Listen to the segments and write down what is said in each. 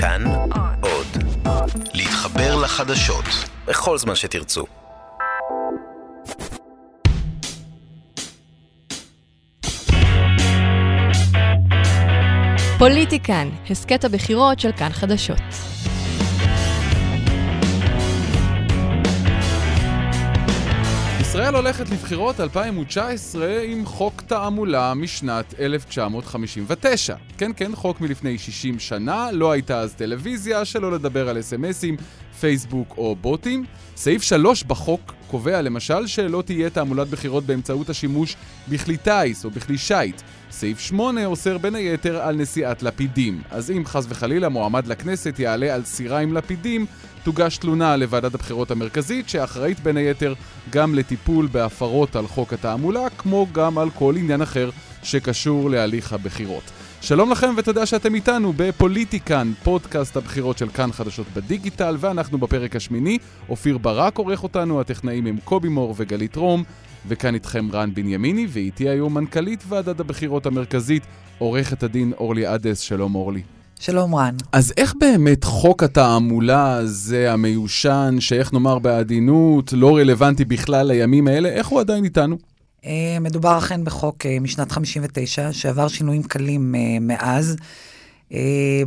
כאן עוד. להתחבר לחדשות בכל זמן שתרצו. פוליטיקן, הסכת הבחירות של כאן חדשות. ישראל הולכת לבחירות 2019 עם חוק תעמולה משנת 1959. כן, כן, חוק מלפני 60 שנה, לא הייתה אז טלוויזיה, שלא לדבר על אס.אם.אסים, פייסבוק או בוטים. סעיף 3 בחוק קובע למשל שלא תהיה תעמולת בחירות באמצעות השימוש בכלי טיס או בכלי שיט. סעיף 8 אוסר בין היתר על נשיאת לפידים. אז אם חס וחלילה מועמד לכנסת יעלה על סירה עם לפידים, תוגש תלונה לוועדת הבחירות המרכזית, שאחראית בין היתר גם לטיפול בהפרות על חוק התעמולה, כמו גם על כל עניין אחר שקשור להליך הבחירות. שלום לכם ותודה שאתם איתנו בפוליטיקן, פודקאסט הבחירות של כאן חדשות בדיגיטל, ואנחנו בפרק השמיני. אופיר ברק עורך אותנו, הטכנאים הם קובי מור וגלית רום, וכאן איתכם רן בנימיני, ואיתי היום מנכ"לית ועדת הבחירות המרכזית, עורכת הדין אורלי עדס. שלום אורלי. שלום רן. אז איך באמת חוק התעמולה הזה המיושן, שאיך נאמר בעדינות, לא רלוונטי בכלל לימים האלה, איך הוא עדיין איתנו? אה, מדובר אכן בחוק אה, משנת 59, שעבר שינויים קלים אה, מאז.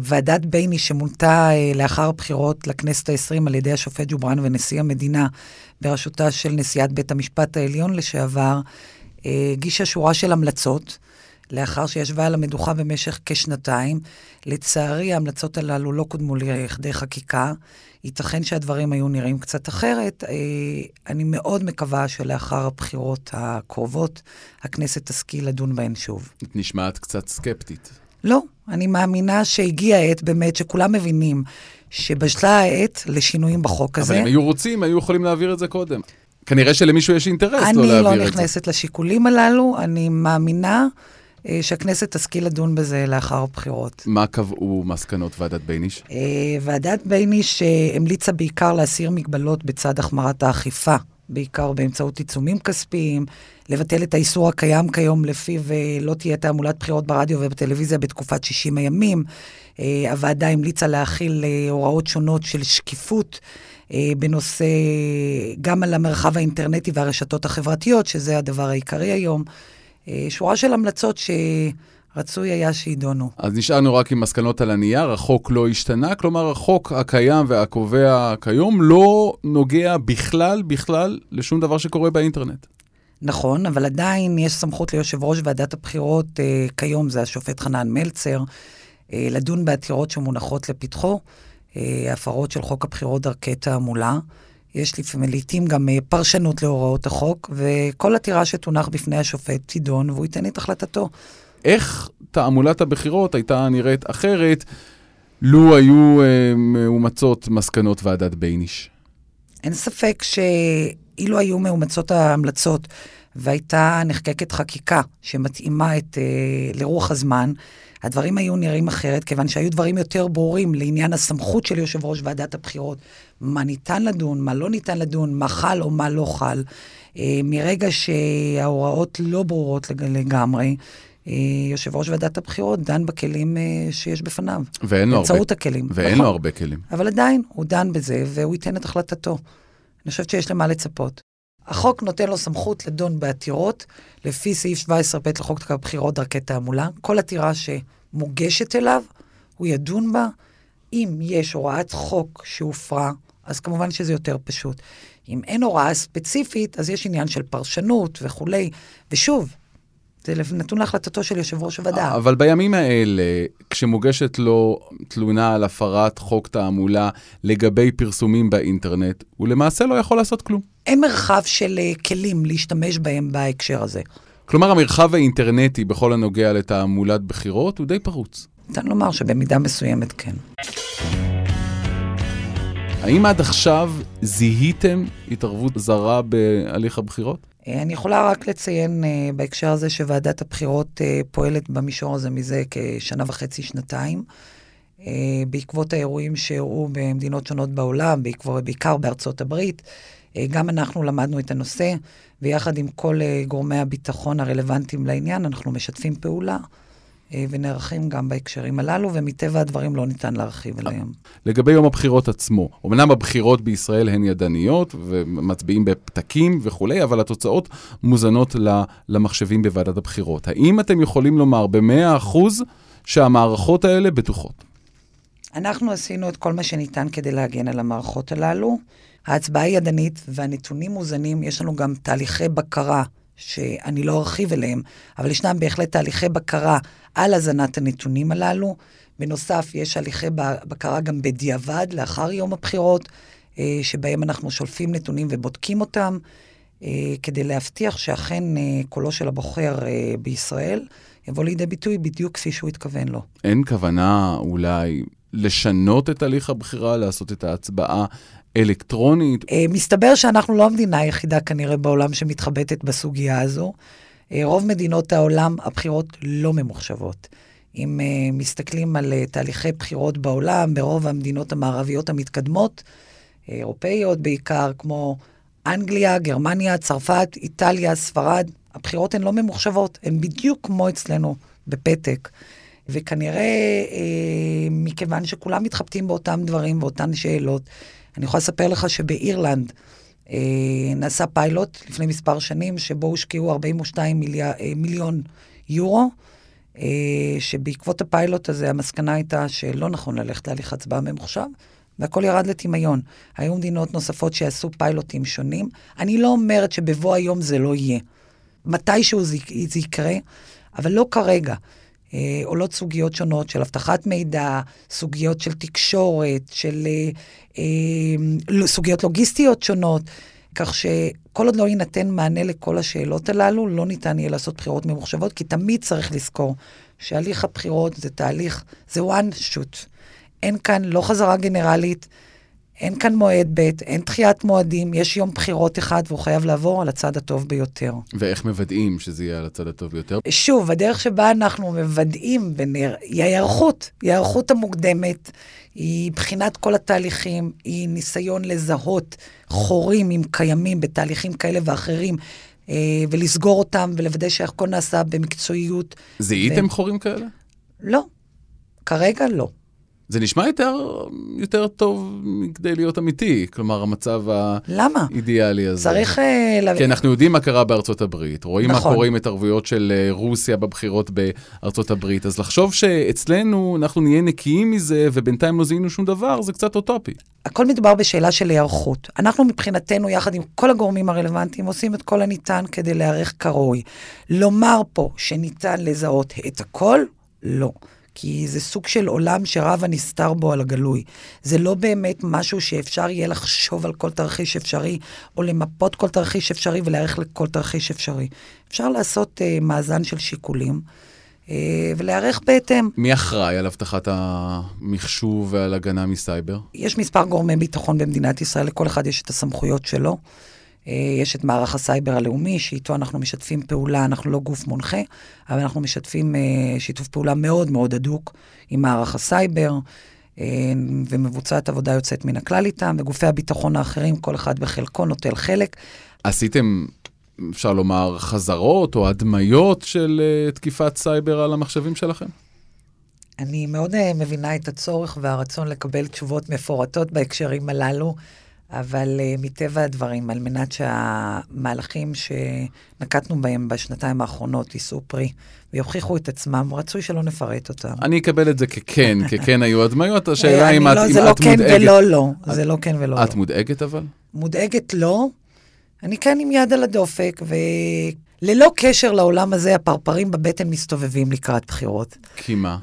ועדת בייני שמונתה לאחר הבחירות לכנסת ה-20 על ידי השופט ג'ובראן ונשיא המדינה, בראשותה של נשיאת בית המשפט העליון לשעבר, הגישה שורה של המלצות. לאחר שישבה על המדוכה במשך כשנתיים. לצערי, ההמלצות הללו לא קודמו לכדי חקיקה. ייתכן שהדברים היו נראים קצת אחרת. אה, אני מאוד מקווה שלאחר הבחירות הקרובות, הכנסת תשכיל לדון בהן שוב. את נשמעת קצת סקפטית. לא, אני מאמינה שהגיעה העת באמת שכולם מבינים שבשלה העת לשינויים בחוק הזה. אבל אם היו רוצים, היו יכולים להעביר את זה קודם. כנראה שלמישהו יש אינטרס לא להעביר את זה. אני לא נכנסת לשיקולים הללו, אני מאמינה שהכנסת תשכיל לדון בזה לאחר הבחירות. מה קבעו מסקנות ועדת בייניש? אה, ועדת בייניש אה, המליצה בעיקר להסיר מגבלות בצד החמרת האכיפה, בעיקר באמצעות עיצומים כספיים, לבטל את האיסור הקיים כיום לפיו לא תהיה תעמולת בחירות ברדיו ובטלוויזיה בתקופת 60 הימים. הוועדה המליצה להכיל הוראות שונות של שקיפות. בנושא, גם על המרחב האינטרנטי והרשתות החברתיות, שזה הדבר העיקרי היום. אה, שורה של המלצות שרצוי היה שיידונו. אז נשארנו רק עם מסקנות על הנייר, החוק לא השתנה, כלומר החוק הקיים והקובע כיום לא נוגע בכלל, בכלל, לשום דבר שקורה באינטרנט. נכון, אבל עדיין יש סמכות ליושב ראש ועדת הבחירות, אה, כיום זה השופט חנן מלצר, אה, לדון בעתירות שמונחות לפתחו, אה, הפרות של חוק הבחירות דרכי תעמולה. יש לפעמים, לעיתים גם אה, פרשנות להוראות החוק, וכל עתירה שתונח בפני השופט תידון, והוא ייתן את החלטתו. איך תעמולת הבחירות הייתה נראית אחרת לו היו אה, מאומצות מסקנות ועדת בייניש? אין ספק שאילו היו מאומצות ההמלצות והייתה נחקקת חקיקה שמתאימה את, אה, לרוח הזמן, הדברים היו נראים אחרת, כיוון שהיו דברים יותר ברורים לעניין הסמכות של יושב ראש ועדת הבחירות, מה ניתן לדון, מה לא ניתן לדון, מה חל או מה לא חל. אה, מרגע שההוראות לא ברורות לגמרי, אה, יושב ראש ועדת הבחירות דן בכלים אה, שיש בפניו. ואין לו הרבה. באמצעות הכלים. ואין נכון. לו הרבה כלים. אבל עדיין, הוא דן בזה, והוא ייתן את החלטתו. אני חושבת שיש למה לצפות. החוק נותן לו סמכות לדון בעתירות לפי סעיף 17ב לחוק הבחירות דרכי תעמולה. כל עתירה שמוגשת אליו, הוא ידון בה. אם יש הוראת חוק שהופרה, אז כמובן שזה יותר פשוט. אם אין הוראה ספציפית, אז יש עניין של פרשנות וכולי. ושוב, זה נתון להחלטתו של יושב ראש הוועדה. אבל בימים האלה, כשמוגשת לו תלונה על הפרת חוק תעמולה לגבי פרסומים באינטרנט, הוא למעשה לא יכול לעשות כלום. אין מרחב של uh, כלים להשתמש בהם בהקשר הזה. כלומר, המרחב האינטרנטי בכל הנוגע לתעמולת בחירות הוא די פרוץ. ניתן לומר שבמידה מסוימת כן. האם עד עכשיו זיהיתם התערבות זרה בהליך הבחירות? אה, אני יכולה רק לציין uh, בהקשר הזה שוועדת הבחירות uh, פועלת במישור הזה מזה כשנה וחצי, שנתיים. Uh, בעקבות האירועים שאירעו במדינות שונות בעולם, בעקבות, בעיקר בארצות הברית. Uh, גם אנחנו למדנו את הנושא, ויחד עם כל uh, גורמי הביטחון הרלוונטיים לעניין, אנחנו משתפים פעולה. אה, ונערכים גם בהקשרים הללו, ומטבע הדברים לא ניתן להרחיב עליהם. לגבי יום הבחירות עצמו, אמנם הבחירות בישראל הן ידניות, ומצביעים בפתקים וכולי, אבל התוצאות מוזנות למחשבים בוועדת הבחירות. האם אתם יכולים לומר ב-100% שהמערכות האלה בטוחות? אנחנו עשינו את כל מה שניתן כדי להגן על המערכות הללו. ההצבעה היא ידנית והנתונים מוזנים, יש לנו גם תהליכי בקרה שאני לא ארחיב אליהם, אבל ישנם בהחלט תהליכי בקרה על הזנת הנתונים הללו. בנוסף, יש הליכי בקרה גם בדיעבד, לאחר יום הבחירות, אה, שבהם אנחנו שולפים נתונים ובודקים אותם, אה, כדי להבטיח שאכן אה, קולו של הבוחר בישראל יבוא לידי ביטוי בדיוק כפי שהוא התכוון לו. אין כוונה אולי לשנות את הליך הבחירה, לעשות את ההצבעה אלקטרונית? אה, מסתבר שאנחנו לא המדינה היחידה כנראה בעולם שמתחבטת בסוגיה הזו. אה, רוב מדינות העולם, הבחירות לא ממוחשבות. אם uh, מסתכלים על תהליכי בחירות בעולם, ברוב המדינות המערביות המתקדמות, אירופאיות בעיקר, כמו אנגליה, גרמניה, צרפת, איטליה, ספרד, הבחירות הן לא ממוחשבות, הן בדיוק כמו אצלנו, בפתק. וכנראה, אה, מכיוון שכולם מתחבטים באותם דברים, באותן שאלות, אני יכולה לספר לך שבאירלנד אה, נעשה פיילוט לפני מספר שנים, שבו הושקעו 42 מיליאר, אה, מיליון יורו, אה, שבעקבות הפיילוט הזה המסקנה הייתה שלא נכון ללכת להליך הצבעה ממוחשב, והכל ירד לטמיון. היו מדינות נוספות שיעשו פיילוטים שונים. אני לא אומרת שבבוא היום זה לא יהיה. מתישהו זה, זה יקרה, אבל לא כרגע. אה, עולות סוגיות שונות של אבטחת מידע, סוגיות של תקשורת, של אה, אה, סוגיות לוגיסטיות שונות, כך שכל עוד לא יינתן מענה לכל השאלות הללו, לא ניתן יהיה לעשות בחירות ממוחשבות, כי תמיד צריך לזכור שהליך הבחירות זה תהליך, זה one shoot. אין כאן לא חזרה גנרלית, אין כאן מועד ב', אין דחיית מועדים, יש יום בחירות אחד והוא חייב לעבור על הצד הטוב ביותר. ואיך מוודאים שזה יהיה על הצד הטוב ביותר? שוב, הדרך שבה אנחנו מוודאים ונר... היא ההיערכות, היא ההיערכות המוקדמת, היא בחינת כל התהליכים, היא ניסיון לזהות חורים אם קיימים בתהליכים כאלה ואחרים. אה, ולסגור אותם ולוודא שהכל נעשה במקצועיות. זיהיתם ו... חורים כאלה? לא, כרגע לא. זה נשמע יותר, יותר טוב מכדי להיות אמיתי, כלומר, המצב למה? האידיאלי הזה. צריך... Uh, כי אנחנו יודעים מה קרה בארצות הברית, רואים נכון. מה קורה עם התערבויות של uh, רוסיה בבחירות בארצות הברית, אז לחשוב שאצלנו אנחנו נהיה נקיים מזה ובינתיים לא זיהינו שום דבר, זה קצת אוטופי. הכל מדובר בשאלה של היערכות. אנחנו מבחינתנו, יחד עם כל הגורמים הרלוונטיים, עושים את כל הניתן כדי להיערך כראוי. לומר פה שניתן לזהות את הכל, לא. כי זה סוג של עולם שרב הנסתר בו על הגלוי. זה לא באמת משהו שאפשר יהיה לחשוב על כל תרחיש אפשרי, או למפות כל תרחיש אפשרי ולהיערך לכל תרחיש אפשרי. אפשר לעשות uh, מאזן של שיקולים. uh, ולהיערך בהתאם. מי אחראי על אבטחת המחשוב ועל הגנה מסייבר? יש מספר גורמי ביטחון במדינת ישראל, לכל אחד יש את הסמכויות שלו. אה, יש את מערך הסייבר הלאומי, שאיתו אנחנו משתפים פעולה, אנחנו לא גוף מונחה, אבל אנחנו משתפים אה, שיתוף פעולה מאוד מאוד הדוק עם מערך הסייבר, אה, ומבוצעת עבודה יוצאת מן הכלל איתם, וגופי הביטחון האחרים, כל אחד בחלקו נוטל חלק. עשיתם, אפשר לומר, חזרות או הדמיות של תקיפת סייבר על המחשבים שלכם? אני מאוד מבינה את הצורך והרצון לקבל תשובות מפורטות בהקשרים הללו. אבל uh, מטבע הדברים, על מנת שהמהלכים שנקטנו בהם בשנתיים האחרונות יישאו פרי ויוכיחו את עצמם, רצוי שלא נפרט אותם. אני אקבל את זה ככן, ככן היו הדמיות, השאלה אם את לא, מודאגת. זה לא כן ולא לא, זה לא כן ולא לא. את מודאגת אבל? מודאגת לא. אני כן עם יד על הדופק, וללא קשר לעולם הזה, הפרפרים בבטן מסתובבים לקראת בחירות. כי מה?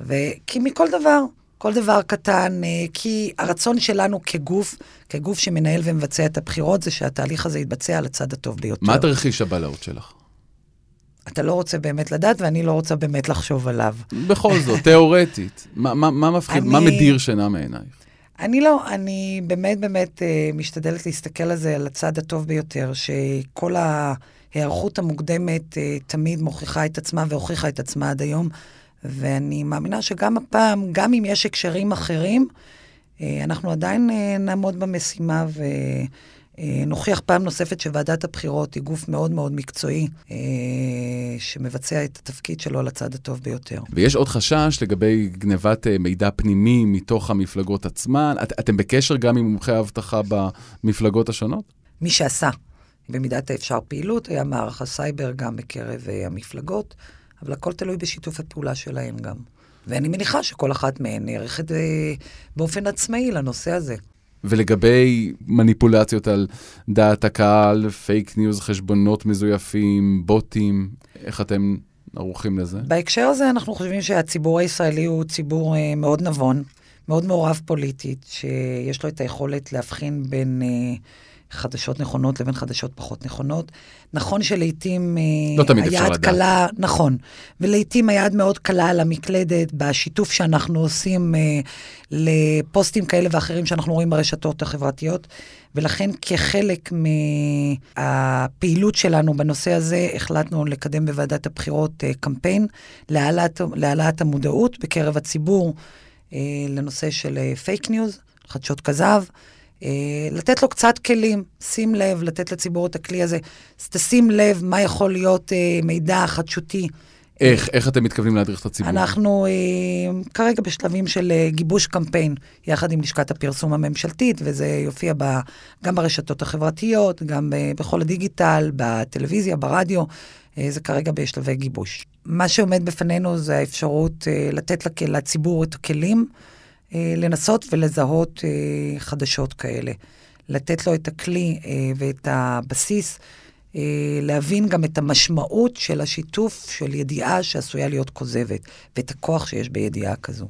כי מכל דבר. כל דבר קטן, אה, כי הרצון שלנו כגוף, כגוף שמנהל ומבצע את הבחירות, זה שהתהליך הזה יתבצע על הצד הטוב ביותר. מה תרחיש הבלהות שלך? אתה לא רוצה באמת לדעת, ואני לא רוצה באמת לחשוב עליו. בכל זאת, תיאורטית, מה, מה, מה מפחיד, אני, מה מדיר שינה מעינייך? אני לא, אני באמת באמת uh, משתדלת להסתכל על זה, על הצד הטוב ביותר, שכל ההיערכות המוקדמת uh, תמיד מוכיחה את עצמה והוכיחה את עצמה עד היום. ואני מאמינה שגם הפעם, גם אם יש הקשרים אחרים, אה, אנחנו עדיין אה, נעמוד במשימה אה, נוכיח פעם נוספת שוועדת הבחירות היא גוף מאוד מאוד מקצועי, אה, שמבצע את התפקיד שלו על הצד הטוב ביותר. ויש עוד חשש לגבי גנבת אה, מידע פנימי מתוך המפלגות עצמן. את, אתם בקשר גם עם מומחי האבטחה במפלגות השונות? מי שעשה במידת האפשר פעילות היה מערך הסייבר גם בקרב המפלגות, אבל הכל תלוי בשיתוף הפעולה שלהם גם. ואני מניחה שכל אחת מהן נערכת באופן עצמאי לנושא הזה. ולגבי מניפולציות על דעת הקהל, פייק ניוז, חשבונות מזויפים, בוטים, איך אתם ערוכים לזה? בהקשר הזה אנחנו חושבים שהציבור הישראלי הוא ציבור אה, מאוד נבון, מאוד מעורב פוליטית, שיש לו את היכולת להבחין בין... אה, חדשות נכונות לבין חדשות פחות נכונות. נכון שלעיתים לא אה, היד קלה, נכון, ולעיתים היד מאוד קלה על המקלדת בשיתוף שאנחנו עושים אה, לפוסטים כאלה ואחרים שאנחנו רואים ברשתות החברתיות, ולכן כחלק מהפעילות שלנו בנושא הזה, החלטנו לקדם בוועדת הבחירות אה, קמפיין להעלאת, להעלאת המודעות בקרב הציבור אה, לנושא של פייק אה, ניוז, חדשות כזב. אה, לתת לו קצת כלים, שים לב, לתת לציבור את הכלי הזה. אז תשים לב מה יכול להיות אה, מידע חדשותי. איך, איך אתם מתכוונים להדריך את הציבור? אנחנו אה, כרגע בשלבים של אה, גיבוש קמפיין, יחד עם לשכת הפרסום הממשלתית, וזה יופיע ב, גם ברשתות החברתיות, גם ב, בכל הדיגיטל, בטלוויזיה, ברדיו, אה, זה כרגע בשלבי גיבוש. מה שעומד בפנינו זה האפשרות אה, לתת לציבור את הכלים. אה, לנסות ולזהות אה, חדשות כאלה. לתת לו את הכלי אה, ואת הבסיס, להבין גם את המשמעות של השיתוף של ידיעה שעשויה להיות כוזבת, ואת הכוח שיש בידיעה כזו.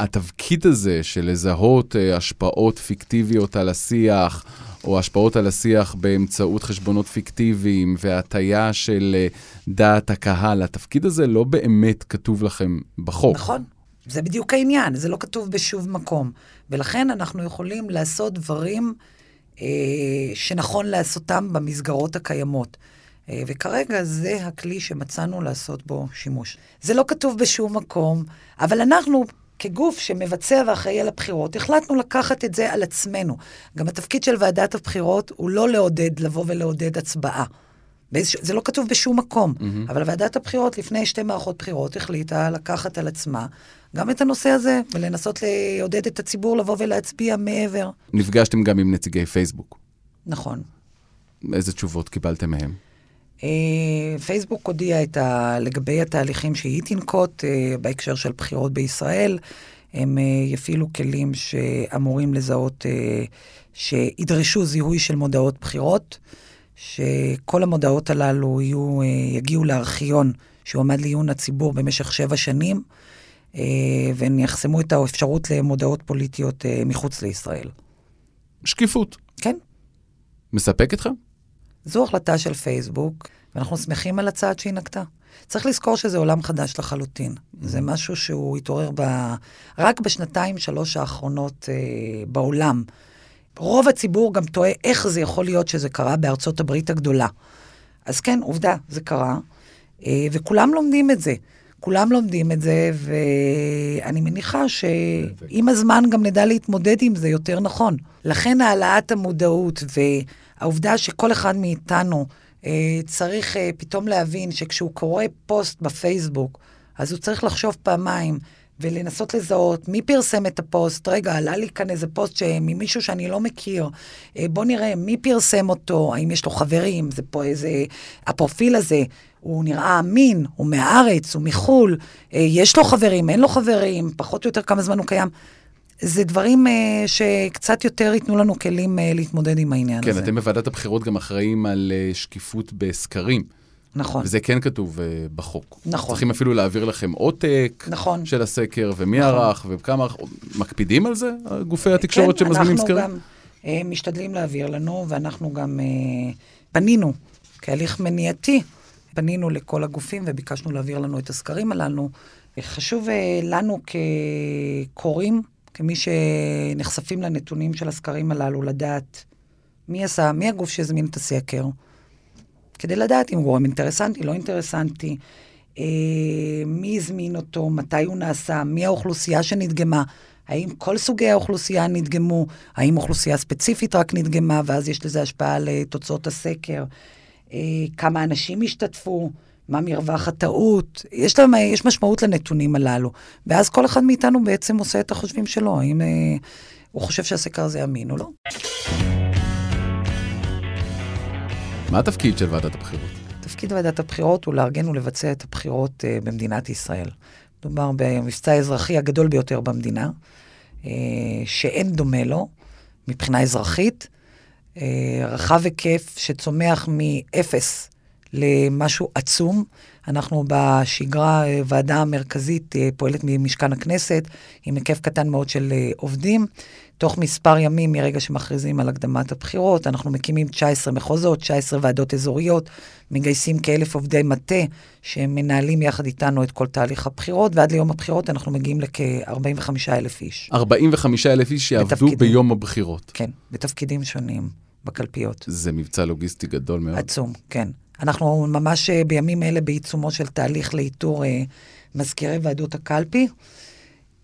התפקיד הזה של לזהות השפעות פיקטיביות על השיח, או השפעות על השיח באמצעות חשבונות פיקטיביים והטיה של דעת הקהל, התפקיד הזה לא באמת כתוב לכם בחוק. נכון, זה בדיוק העניין, זה לא כתוב בשוב מקום. ולכן אנחנו יכולים לעשות דברים אה, שנכון לעשותם במסגרות הקיימות. אה, וכרגע זה הכלי שמצאנו לעשות בו שימוש. זה לא כתוב בשום מקום, אבל אנחנו, כגוף שמבצע ואחראי על הבחירות, החלטנו לקחת את זה על עצמנו. גם התפקיד של ועדת הבחירות הוא לא לעודד, לבוא ולעודד הצבעה. זה לא כתוב בשום מקום, mm-hmm. אבל ועדת הבחירות לפני שתי מערכות בחירות החליטה לקחת על עצמה גם את הנושא הזה, ולנסות לעודד את הציבור לבוא ולהצביע מעבר. נפגשתם גם עם נציגי פייסבוק. נכון. איזה תשובות קיבלתם מהם? אה, פייסבוק הודיע את ה... לגבי התהליכים שהיא תנקוט אה, בהקשר של בחירות בישראל. הם אה, יפעילו כלים שאמורים לזהות, שידרשו זיהוי של מודעות בחירות. שכל המודעות הללו יהיו, אה, יגיעו לארכיון שהועמד לעיון הציבור במשך שבע שנים, אה, והן יחסמו את האפשרות למודעות פוליטיות אה, מחוץ לישראל. שקיפות. כן. מספק אתכם? זו החלטה של פייסבוק, ואנחנו שמחים על הצעד שהיא נקטה. צריך לזכור שזה עולם חדש לחלוטין. Mm-hmm. זה משהו שהוא התעורר ב... רק בשנתיים, שלוש האחרונות אה, בעולם. רוב הציבור גם תוהה איך זה יכול להיות שזה קרה בארצות הברית הגדולה. אז כן, עובדה, זה קרה, אה, וכולם לומדים את זה. כולם לומדים את זה, ואני מניחה שעם הזמן גם נדע להתמודד עם זה יותר נכון. לכן העלאת המודעות והעובדה שכל אחד מאיתנו אה, צריך אה, פתאום להבין שכשהוא קורא פוסט בפייסבוק, אז הוא צריך לחשוב פעמיים ולנסות לזהות מי פרסם את הפוסט. רגע, עלה לי כאן איזה פוסט ממישהו שאני לא מכיר. אה, בוא נראה מי פרסם אותו, האם יש לו חברים, זה פה איזה... הפרופיל הזה, הוא נראה אמין, הוא מהארץ, הוא מחו"ל, אה, יש לו חברים, אין לו חברים, פחות או יותר כמה זמן הוא קיים. זה דברים uh, שקצת יותר ייתנו לנו כלים uh, להתמודד עם העניין כן, הזה. כן, אתם בוועדת הבחירות גם אחראים על uh, שקיפות בסקרים. נכון. וזה כן כתוב uh, בחוק. נכון. צריכים אפילו להעביר לכם עותק נכון. של הסקר, ומי נכון. ערך, וכמה, מקפידים על זה, גופי התקשורת כן, שמזמינים סקרים? כן, אנחנו גם uh, משתדלים להעביר לנו, ואנחנו גם uh, פנינו כהליך מניעתי, פנינו לכל הגופים וביקשנו להעביר לנו את הסקרים הללו. חשוב uh, לנו כקוראים, כמי שנחשפים לנתונים של הסקרים הללו, לדעת מי עשה, מי הגוף שהזמין את הסקר. כדי לדעת אם גורם אינטרסנטי, לא אינטרסנטי, אה, מי הזמין אותו, מתי הוא נעשה, מי האוכלוסייה שנדגמה. האם כל סוגי האוכלוסייה נדגמו, האם אוכלוסייה ספציפית רק נדגמה, ואז יש לזה השפעה על אה, תוצאות הסקר, אה, כמה אנשים השתתפו, מה מרווח הטעות, יש, להם, יש משמעות לנתונים הללו. ואז כל אחד מאיתנו בעצם עושה את החושבים שלו, האם אה, הוא חושב שהסקר הזה אמין או לא. מה התפקיד של ועדת הבחירות? תפקיד ועדת הבחירות הוא לארגן ולבצע את הבחירות uh, במדינת ישראל. מדובר במבצע האזרחי הגדול ביותר במדינה, uh, שאין דומה לו מבחינה אזרחית, uh, רחב היקף שצומח מאפס למשהו עצום. אנחנו בשגרה, ועדה מרכזית פועלת ממשכן הכנסת, עם היקף קטן מאוד של עובדים. תוך מספר ימים מרגע שמכריזים על הקדמת הבחירות, אנחנו מקימים 19 מחוזות, 19 ועדות אזוריות, מגייסים כאלף עובדי מטה שמנהלים יחד איתנו את כל תהליך הבחירות, ועד ליום הבחירות אנחנו מגיעים לכ-45 אלף איש. 45 אלף איש שיעבדו בתפקידים, ביום הבחירות. כן, בתפקידים שונים, בקלפיות. זה מבצע לוגיסטי גדול מאוד. עצום, כן. אנחנו ממש אה, בימים אלה בעיצומו של תהליך לאיתור אה, מזכירי ועדות הקלפי.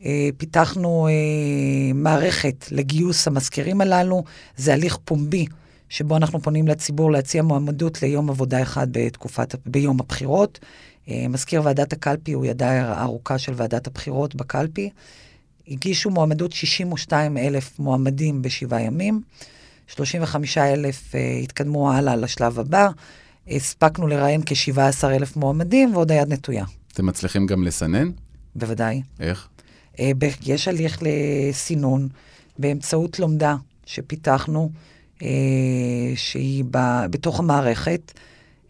אה, פיתחנו אה, מערכת לגיוס המזכירים הללו, זה הליך פומבי. שבו אנחנו פונים לציבור להציע מועמדות ליום עבודה אחד בתקופת, ביום הבחירות. אה, מזכיר ועדת הקלפי הוא ידה הארוכה של ועדת הבחירות בקלפי. הגישו מועמדות 62 אלף מועמדים בשבעה ימים, 35 אלף התקדמו הלאה לשלב הבא, הספקנו לראיין כ-17 אלף מועמדים ועוד היד נטויה. אתם מצליחים גם לסנן? בוודאי. איך? אה, יש הליך לסינון באמצעות לומדה שפיתחנו, אה, שהיא בתוך המערכת.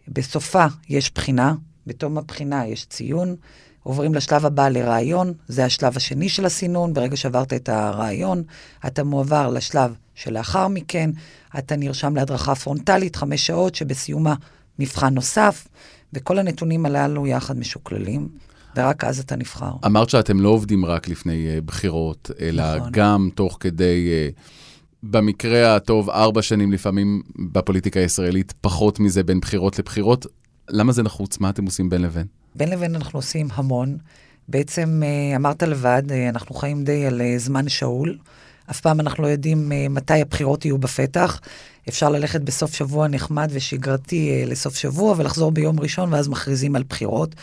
בסופה יש בחינה, בתום הבחינה יש ציון. עוברים לשלב הבא לרעיון, זה השלב השני של הסינון. ברגע שעברת את הרעיון, אתה מועבר לשלב שלאחר מכן, אתה נרשם להדרכה פרונטלית, חמש שעות, שבסיומה מבחן נוסף, וכל הנתונים הללו יחד משוקללים. ורק אז אתה נבחר. אמרת שאתם לא עובדים רק לפני uh, בחירות, אלא נכון. גם תוך כדי, uh, במקרה הטוב, ארבע שנים לפעמים בפוליטיקה הישראלית, פחות מזה בין בחירות לבחירות. למה זה נחוץ? מה אתם עושים בין לבין? בין לבין אנחנו עושים המון. בעצם, uh, אמרת לבד, uh, אנחנו חיים די על uh, זמן שאול. אף פעם אנחנו לא יודעים uh, מתי הבחירות יהיו בפתח. אפשר ללכת בסוף שבוע נחמד ושגרתי uh, לסוף שבוע ולחזור ביום ראשון, ואז מכריזים על בחירות.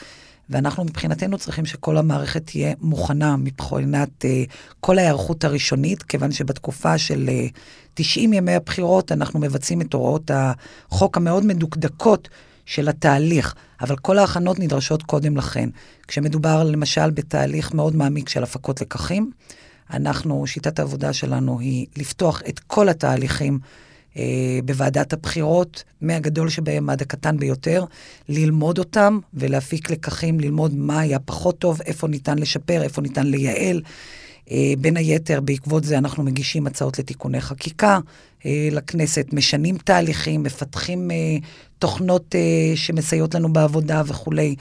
ואנחנו מבחינתנו צריכים שכל המערכת תהיה מוכנה מבחינת uh, כל ההיערכות הראשונית, כיוון שבתקופה של uh, אה, 90 ימי הבחירות אנחנו מבצעים את הוראות החוק המאוד מדוקדקות של התהליך, אבל כל ההכנות נדרשות קודם לכן. כשמדובר למשל בתהליך מאוד מעמיק של הפקות לקחים, אנחנו, שיטת העבודה שלנו היא לפתוח את כל התהליכים בוועדת הבחירות, מהגדול שבהם עד הקטן ביותר, ללמוד אותם ולהפיק לקחים, ללמוד מה היה פחות טוב, איפה ניתן לשפר, איפה ניתן לייעל. אה, בין היתר, בעקבות זה אנחנו מגישים הצעות לתיקוני חקיקה אה, לכנסת, משנים תהליכים, מפתחים תוכנות שמסייעות לנו בעבודה וכולי.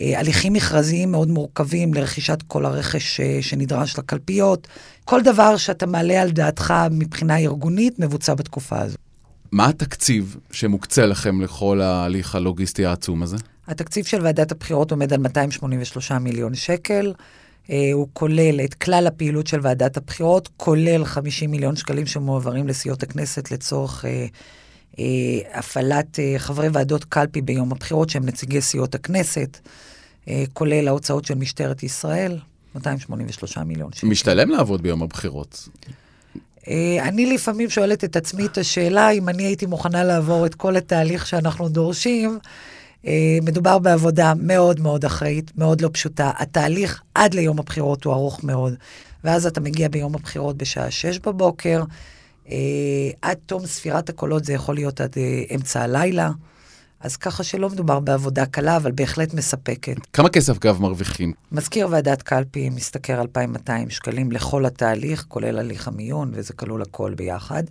הליכים מכרזיים מאוד מורכבים לרכישת כל הרכש שנדרש לקלפיות. כל דבר שאתה מעלה על דעתך מבחינה ארגונית מבוצע בתקופה הזו. מה התקציב שמוקצה לכם לכל ההליך הלוגיסטי העצום הזה? התקציב של ועדת הבחירות עומד על 283 מיליון שקל. Uh, הוא כולל את כלל הפעילות של ועדת הבחירות, כולל 50 מיליון שקלים שמועברים לסיעות הכנסת לצורך הפעלת uh, חברי ועדות קלפי ביום הבחירות, שהם נציגי סיעות הכנסת, uh, כולל ההוצאות של משטרת ישראל, 283 מיליון שקל. משתלם לעבוד ביום הבחירות. אה, אני לפעמים שואלת את עצמי את השאלה אם אני הייתי מוכנה לעבור את כל התהליך שאנחנו דורשים. אה, מדובר בעבודה מאוד מאוד אחראית, מאוד לא פשוטה. התהליך עד ליום הבחירות הוא ארוך מאוד, ואז אתה מגיע ביום הבחירות בשעה 6 בבוקר, אה, עד תום ספירת הקולות זה יכול להיות עד אמצע הלילה. אז ככה שלא מדובר בעבודה קלה, אבל בהחלט מספקת. כמה כסף גב מרוויחים? מזכיר ועדת קלפי משתכר 2,200 שקלים לכל התהליך, כולל הליך המיון, וזה כלול הכל ביחד.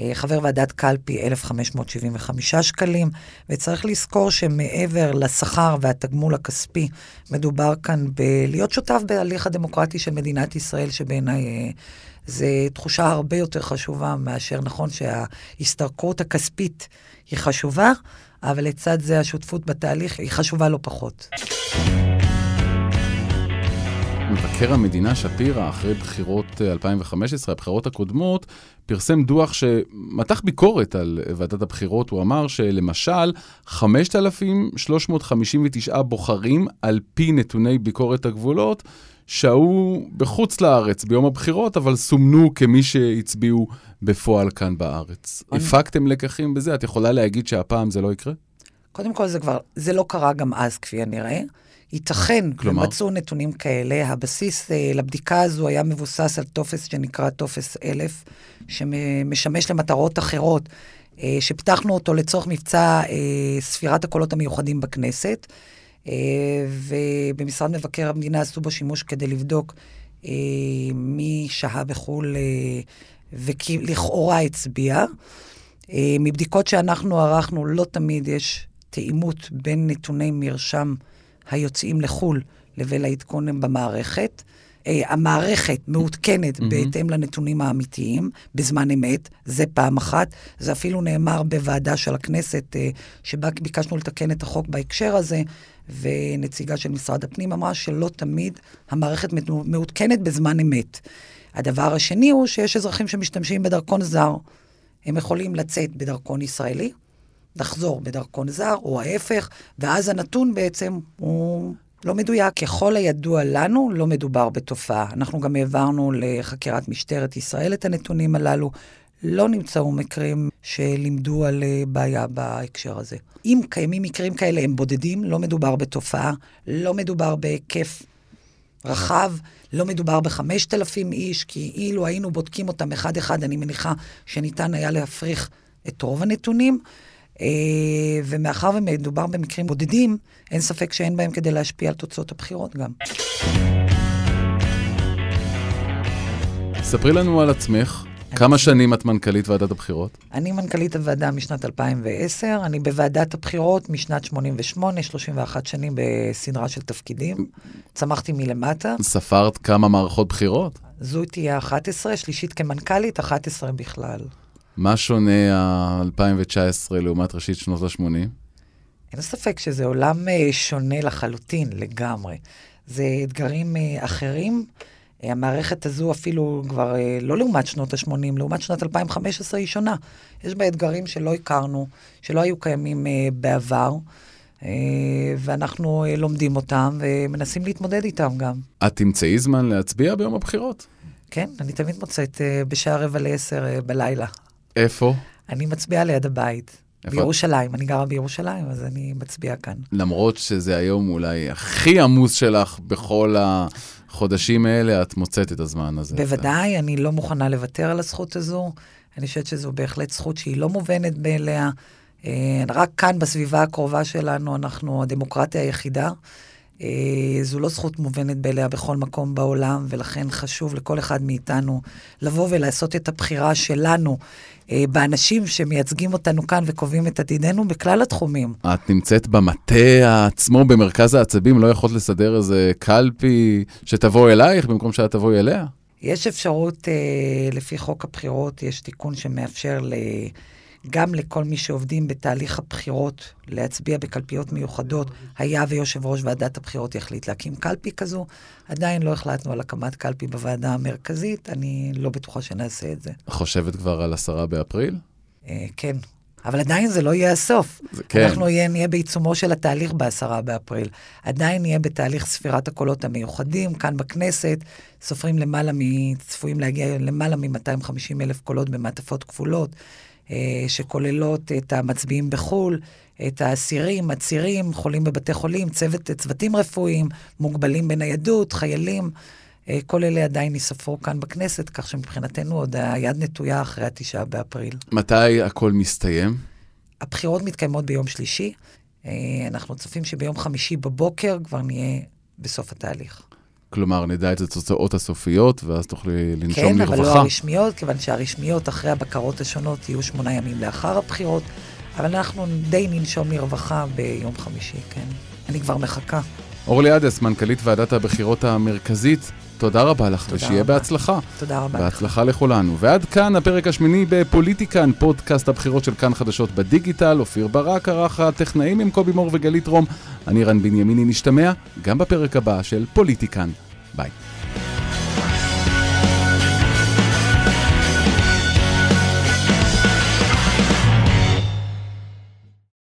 אה, חבר ועדת קלפי 1,575 שקלים, וצריך לזכור שמעבר לשכר והתגמול הכספי, מדובר כאן בלהיות שותף בהליך הדמוקרטי של מדינת ישראל, שבעיניי אה, זו תחושה הרבה יותר חשובה מאשר נכון שההשתכרות הכספית היא חשובה, אבל לצד זה השותפות בתהליך היא חשובה לא פחות. מבקר המדינה שפירא, אחרי בחירות 2015, הבחירות הקודמות, פרסם דוח שמתח ביקורת על ועדת הבחירות. הוא אמר שלמשל, 5,359 בוחרים, על פי נתוני ביקורת הגבולות, שהו בחוץ לארץ ביום הבחירות, אבל סומנו כמי שהצביעו בפועל כאן בארץ. אני... הפקתם לקחים בזה? את יכולה להגיד שהפעם זה לא יקרה? קודם כל, זה כבר, זה לא קרה גם אז, כפי הנראה. ייתכן, כלומר? מצאו נתונים כאלה. הבסיס אה, לבדיקה הזו היה מבוסס על טופס שנקרא טופס 1000, שמשמש למטרות אחרות, אה, שפיתחנו אותו לצורך מבצע אה, ספירת הקולות המיוחדים בכנסת. אה, ובמשרד מבקר המדינה עשו בו שימוש כדי לבדוק אה, מי שהה בחו"ל אה, ולכאורה הצביע. מבדיקות שאנחנו ערכנו, לא תמיד יש תאימות בין נתוני מרשם היוצאים לחו"ל לבין העדכון במערכת. המערכת מעודכנת mm-hmm. בהתאם לנתונים האמיתיים, בזמן אמת, זה פעם אחת. זה אפילו נאמר בוועדה של הכנסת, שבה ביקשנו לתקן את החוק בהקשר הזה, ונציגה של משרד הפנים אמרה שלא תמיד המערכת מעודכנת בזמן אמת. הדבר השני הוא שיש אזרחים שמשתמשים בדרכון זר. הם יכולים לצאת בדרכון ישראלי, לחזור בדרכון זר, או ההפך, ואז הנתון בעצם הוא לא מדויק. ככל הידוע לנו, לא מדובר בתופעה. אנחנו גם העברנו לחקירת משטרת ישראל את הנתונים הללו. לא נמצאו מקרים שלימדו על אה, בעיה בהקשר הזה. אם קיימים מקרים כאלה, הם בודדים, לא מדובר בתופעה, לא מדובר בהיקף רחב, לא מדובר בחמשת אלפים איש, כי אילו היינו בודקים אותם אחד-אחד, אני מניחה שניתן היה להפריך את רוב הנתונים. אה, ומאחר ומדובר במקרים בודדים, אין ספק שאין בהם כדי להשפיע על תוצאות הבחירות גם. ספרי לנו על עצמך, כמה שנים את מנכ"לית ועדת הבחירות? אני מנכ"לית הוועדה משנת 2010, אני בוועדת הבחירות משנת 88, 31 שנים בסדרה של תפקידים. צמחתי מלמטה. ספרת כמה מערכות בחירות? זו תהיה 11, שלישית כמנכ"לית, 11 בכלל. מה שונה ה-2019 לעומת ראשית שנות ה-80? אין ספק שזה עולם אה, שונה לחלוטין, לגמרי. זה אתגרים אה, אחרים. המערכת הזו אפילו כבר אה, לא לעומת שנות ה-80, לעומת שנת 2015 היא שונה. יש בה אתגרים שלא הכרנו, שלא היו קיימים אה, בעבר, אה, ואנחנו לומדים אותם ומנסים להתמודד איתם גם. את תמצאי זמן להצביע ביום הבחירות? כן, אני תמיד מוצאת בשעה רבע לעשר בלילה. איפה? אני מצביעה ליד הבית. איפה? בירושלים, אני גרה בירושלים, אז אני מצביעה כאן. למרות שזה היום אולי הכי עמוס שלך בכל. החודשים האלה את מוצאת את הזמן הזה. בוודאי, אני לא מוכנה לוותר על הזכות הזו. אני חושבת שזו בהחלט זכות שהיא לא מובנת מאליה. אה, רק כאן, בסביבה הקרובה שלנו, אנחנו הדמוקרטיה היחידה. אה, זו לא זכות מובנת באליה בכל מקום בעולם, ולכן חשוב לכל אחד מאיתנו לבוא ולעשות את הבחירה שלנו אה, באנשים שמייצגים אותנו כאן וקובעים את עתידנו בכלל התחומים. את נמצאת במטה עצמו, במרכז העצבים, לא יכולת לסדר איזה קלפי שתבוא אלייך במקום שאת תבואי אליה? יש אפשרות, אה, לפי חוק הבחירות, יש תיקון שמאפשר ל... גם לכל מי שעובדים בתהליך הבחירות להצביע בקלפיות מיוחדות, היה ויושב ראש ועדת הבחירות יחליט להקים קלפי כזו. עדיין לא החלטנו על הקמת קלפי בוועדה המרכזית, אני לא בטוחה שנעשה את זה. חושבת כבר על עשרה באפריל? אה, כן. אבל עדיין זה לא יהיה הסוף. זה כן. אנחנו יהיה, נהיה בעיצומו של התהליך בעשרה באפריל. עדיין נהיה בתהליך ספירת הקולות המיוחדים כאן בכנסת. סופרים למעלה מ... צפויים להגיע למעלה מ-250 אלף קולות במעטפות כפולות. אה, שכוללות את המצביעים בחו"ל, את האסירים, עצירים, חולים בבתי חולים, צוות, צוותים רפואיים, מוגבלים בניידות, חיילים. אה, כל אלה עדיין ייספרו כאן בכנסת, כך שמבחינתנו עוד היד נטויה אחרי התשעה באפריל. מתי הכל מסתיים? הבחירות מתקיימות ביום שלישי. אה, אנחנו צופים שביום חמישי בבוקר כבר נהיה בסוף התהליך. כלומר, נדע את התוצאות הסופיות, ואז תוכלי לנשום כן, לרווחה. כן, אבל לא הרשמיות, כיוון שהרשמיות אחרי הבקרות השונות יהיו שמונה ימים לאחר הבחירות, אבל אנחנו די ננשום לרווחה ביום חמישי, כן. אני כבר מחכה. אורלי עדס, מנכ"לית ועדת הבחירות המרכזית, תודה רבה לך, תודה ושיהיה רבה. בהצלחה. תודה רבה. בהצלחה לכולנו. ועד כאן הפרק השמיני בפוליטיקן, פודקאסט הבחירות של כאן חדשות בדיגיטל. אופיר ברק ערך הטכנאים עם קובי מור וגלית רום. אני רן בנימיני נשתמע גם בפרק הבא של פוליטיקן. ביי.